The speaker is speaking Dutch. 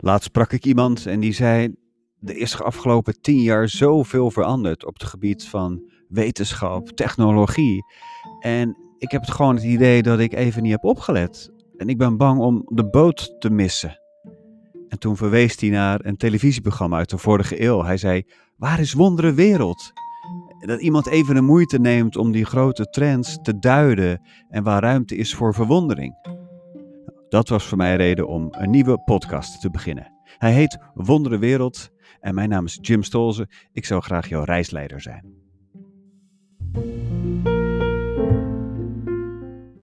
Laatst sprak ik iemand en die zei: Er is de afgelopen tien jaar zoveel veranderd op het gebied van wetenschap, technologie. En ik heb het gewoon het idee dat ik even niet heb opgelet. En ik ben bang om de boot te missen. En toen verwees hij naar een televisieprogramma uit de vorige eeuw. Hij zei: Waar is Wondere Wereld? Dat iemand even de moeite neemt om die grote trends te duiden en waar ruimte is voor verwondering. Dat was voor mij reden om een nieuwe podcast te beginnen. Hij heet Wondere Wereld en mijn naam is Jim Stolze. Ik zou graag jouw reisleider zijn.